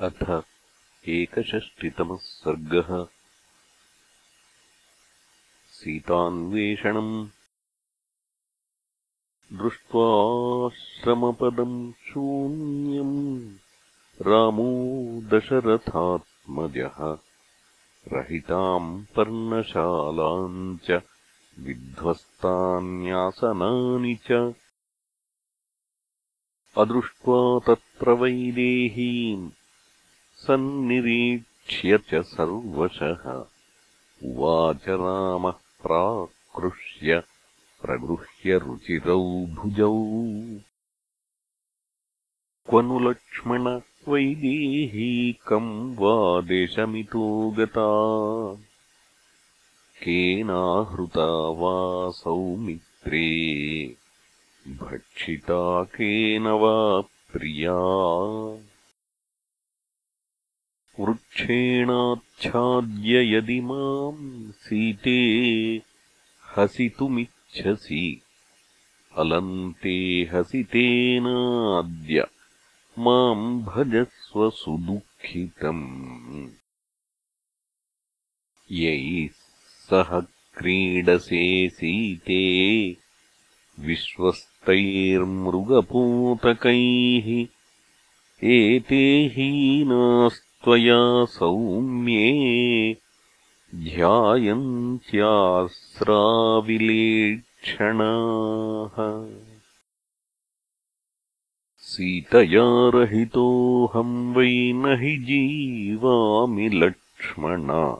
अथ एकषष्टितमः सर्गः। सीतान्वेषणम् दृष्ट्वाश्रमपदम् शून्यम् रामो दशरथात्मजः। रहिताम् पर्णशालाम् च विध्वस्तान्यासनानि च। अदृष्ट्वा तत्र वैदेहीम् सन्निरीक्ष्य च सर्वशः। उवाच रामः प्राकृष्य प्रगृह्य रुचिरौ भुजौ। क्व नु लक्ष्मण वैदेहीकम् वा देशमितो गता? केनाहृता वा सौमित्रे? भक्षिता केन वा प्रिया वृक्षेणाच्छाद्य यदि माम् सीते हसितुमिच्छसि। अलन्ते हसितेनाद्य माम् भजस्व सुदुःखितम् यैः सह क्रीडसे सीते विश्वस्तैर्मृगपूतकैः एते हीनास्तु त्वया सौम्ये ध्यायन्त्यास्राविलेक्षणाः। सीतया रहितोऽहम् वै न हि जीवामि लक्ष्मण।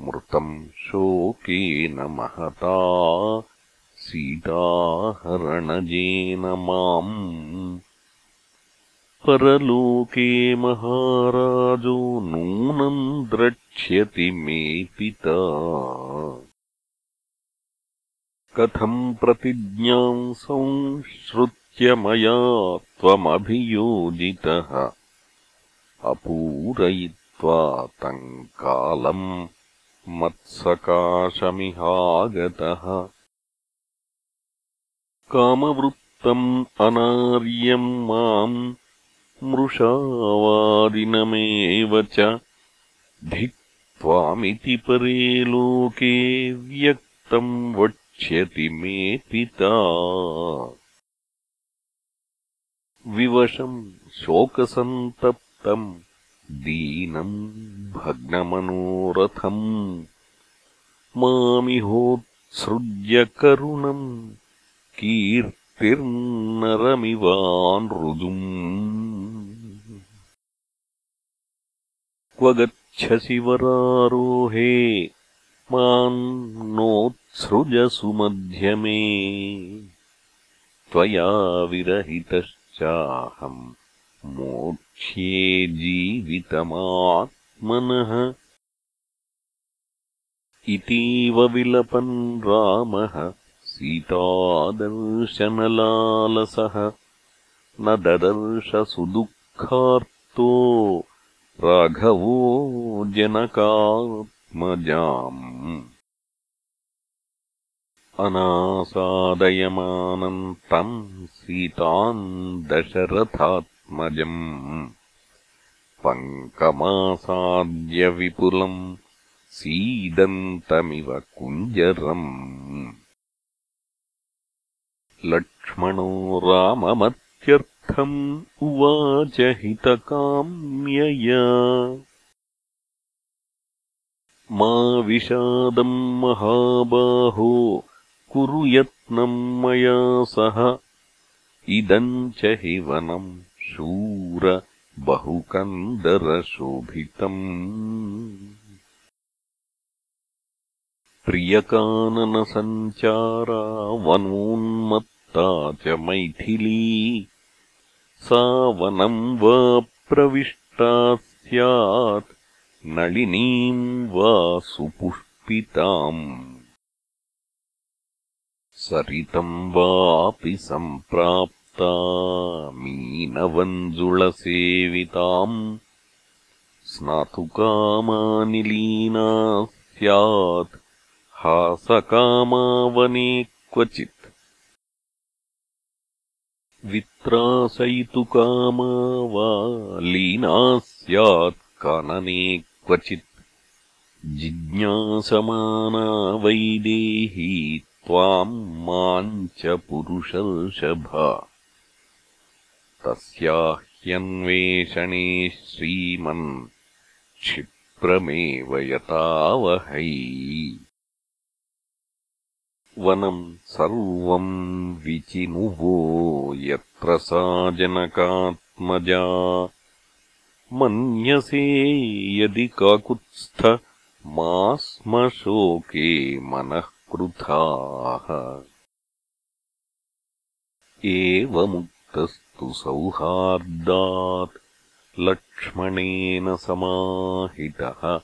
मृतम् शोकेन महता। सीताहरणजेन माम् परलोके महाराजो नूनम् द्रक्ष्यति मे पिता। कथम् प्रतिज्ञाम् संश्रुत्य मया त्वमभियोजितः? अपूरयित्वा तम् कालम् मत्सकाशमिहागतः। कामवृत्तम् अनार्यम् माम् मृषावादिनमेव च धिक्त्वामिति परे लोके व्यक्तम् वक्ष्यति मे पिता। विवशम् शोकसन्तप्तम् दीनम् भग्नमनोरथम् मामिहोत्सृज्य करुणम् कीर्तिर्नरमिवानृजुम् क्व गच्छसि वरारोहे। माम् नोत्सृजसुमध्यमे त्वया विरहितश्चाहम् मोक्ष्ये जीवितमात्मनः। इतीव विलपन् रामः सीतादर्शनलालसः। न ददर्शसुदुःखार्तो राघवो जनकात्मजाम्। अनासादयमानम् तम् सीताम् दशरथात्मजम्। पङ्कमासाद्यविपुलम् सीदन्तमिव कुञ्जरम्। लक्ष्मणो उवाच हितकाम्यया। मा विषादम् महाबाहो कुरु यत्नम् मया सह। इदम् च हि वनम् शूर बहुकन्दरशोभितम्। प्रियकाननसञ्चारा वनोन्मत्ता च मैथिली सा वनम् वा प्रविष्टा स्यात् नलिनीम् वा सुपुष्पिताम्। सरितम् वापि सम्प्राप्ता मीनवञ्जुळसेविताम् स्नातुकामानिलीना स्यात् हासकामावने क्वचित् वित्रासयितुकामा वा लीना स्यात् कानने क्वचित् जिज्ञासमाना वैदेही त्वाम् माम् च पुरुषर्षभ। तस्याह्यन्वेषणे श्रीमन् क्षिप्रमेव यतावहै वनम् सर्वम् विचिनुवो यत्र सा जनकात्मजा। मन्यसे यदि काकुत्स्थ मा स्म शोके मनः कृथाः एवमुक्तस्तु सौहार्दात् लक्ष्मणेन समाहितः।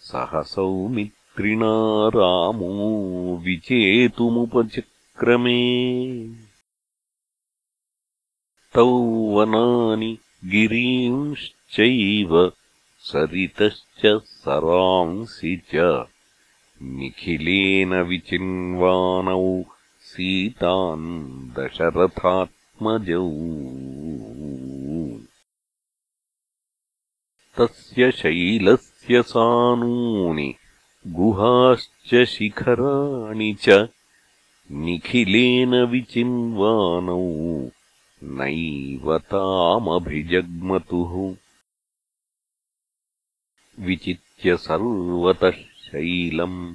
सह सौमि त्रिणा रामो विचेतुमुपचक्रमे तौ वनानि गिरींश्चैव सरितश्च सरांसि च। निखिलेन विचिन्वानौ सीतान् दशरथात्मजौ। तस्य शैलस्य सानूनि गुहाश्च शिखराणि च निखिलेन विचिन्वानौ नैव तामभिजग्मतुः। विचित्य सर्वतः शैलम्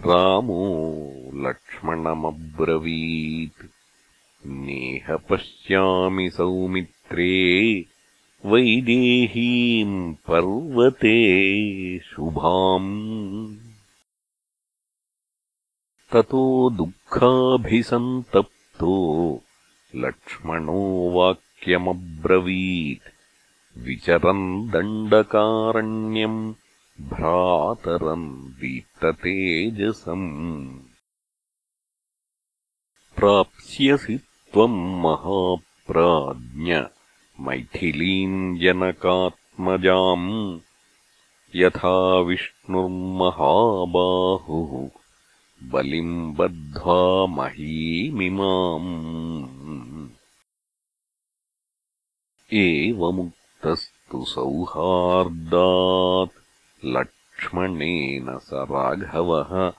रामो लक्ष्मणमब्रवीत्। नेह पश्यामि सौमित्रे वैदेहीम् पर्वते शुभाम् ततो दुःखाभिसन्तप्तो। लक्ष्मणो वाक्यमब्रवीत्। विचरन् दण्डकारण्यम् भ्रातरम् दीप्ततेजसम्। प्राप्स्यसि त्वम् महाप्राज्ञ मैथिलीम् जनकात्मजाम् यथा विष्णुर्महाबाहुः बलिम् बद्ध्वा महीमिमाम्। एवमुक्तस्तु सौहार्दात्। लक्ष्मणेन स राघवः।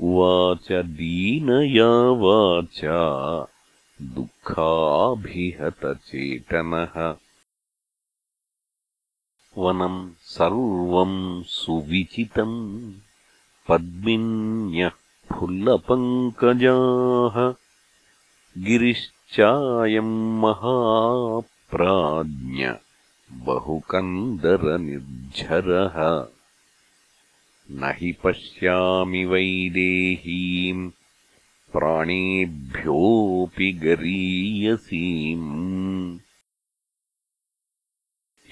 उवाच दीनया वाचा। दुःखाभिहतचेतनः वनम् सर्वम् सुविचितम्। पद्मिन्यः फुल्लपङ्कजाः गिरिश्चायम् महाप्राज्ञ बहुकन्दरनिर्झरः। न हि पश्यामि वैदेहीम् प्राणेभ्योऽपि गरीयसीम्।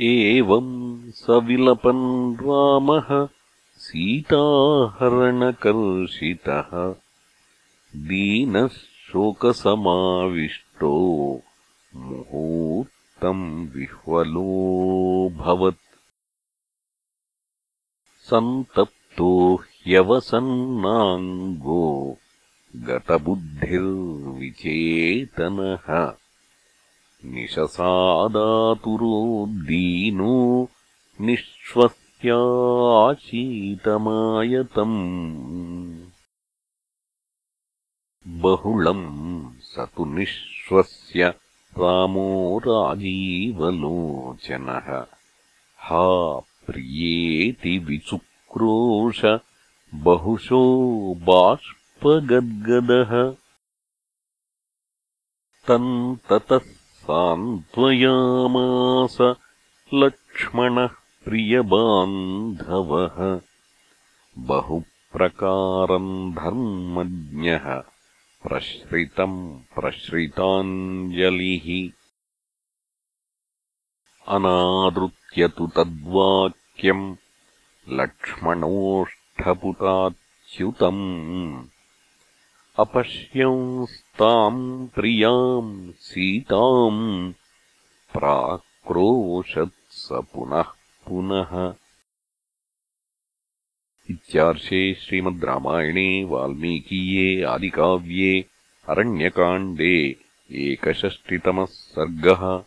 एवम् स विलपन् रामः सीताहरणकर्षितः दीनः शोकसमाविष्टो मुहूर्तम् विह्वलोऽभवत् सन्तप्तो ह्यवसन्नाङ्गो गतबुद्धिर्विचेतनः। निशसादातुरो दीनो निःश्वः शीतमायतम् बहुलम् स तु निःश्वस्य रामो राजीवलोचनः। हा प्रियेति विचुक्रोश बहुशो बाष्पगद्गदः। तम् ततः सान्त्वयामास लक्ष्मणः प्रियबान्धवः। बहुप्रकारम् धर्मज्ञः। प्रश्रितम् प्रश्रिताञ्जलिः अनादृत्य तु तद्वाक्यम् लक्ष्मणोष्ठपुटाच्युतम् अपश्यंस्ताम् प्रियाम् सीताम् प्राक्रोशत्स पुनः पुनः। इत्यार्षे श्रीमद् रामायणे वाल्मीकीये आदिकाव्ये अरण्यकाण्डे एकषष्टितमः सर्गः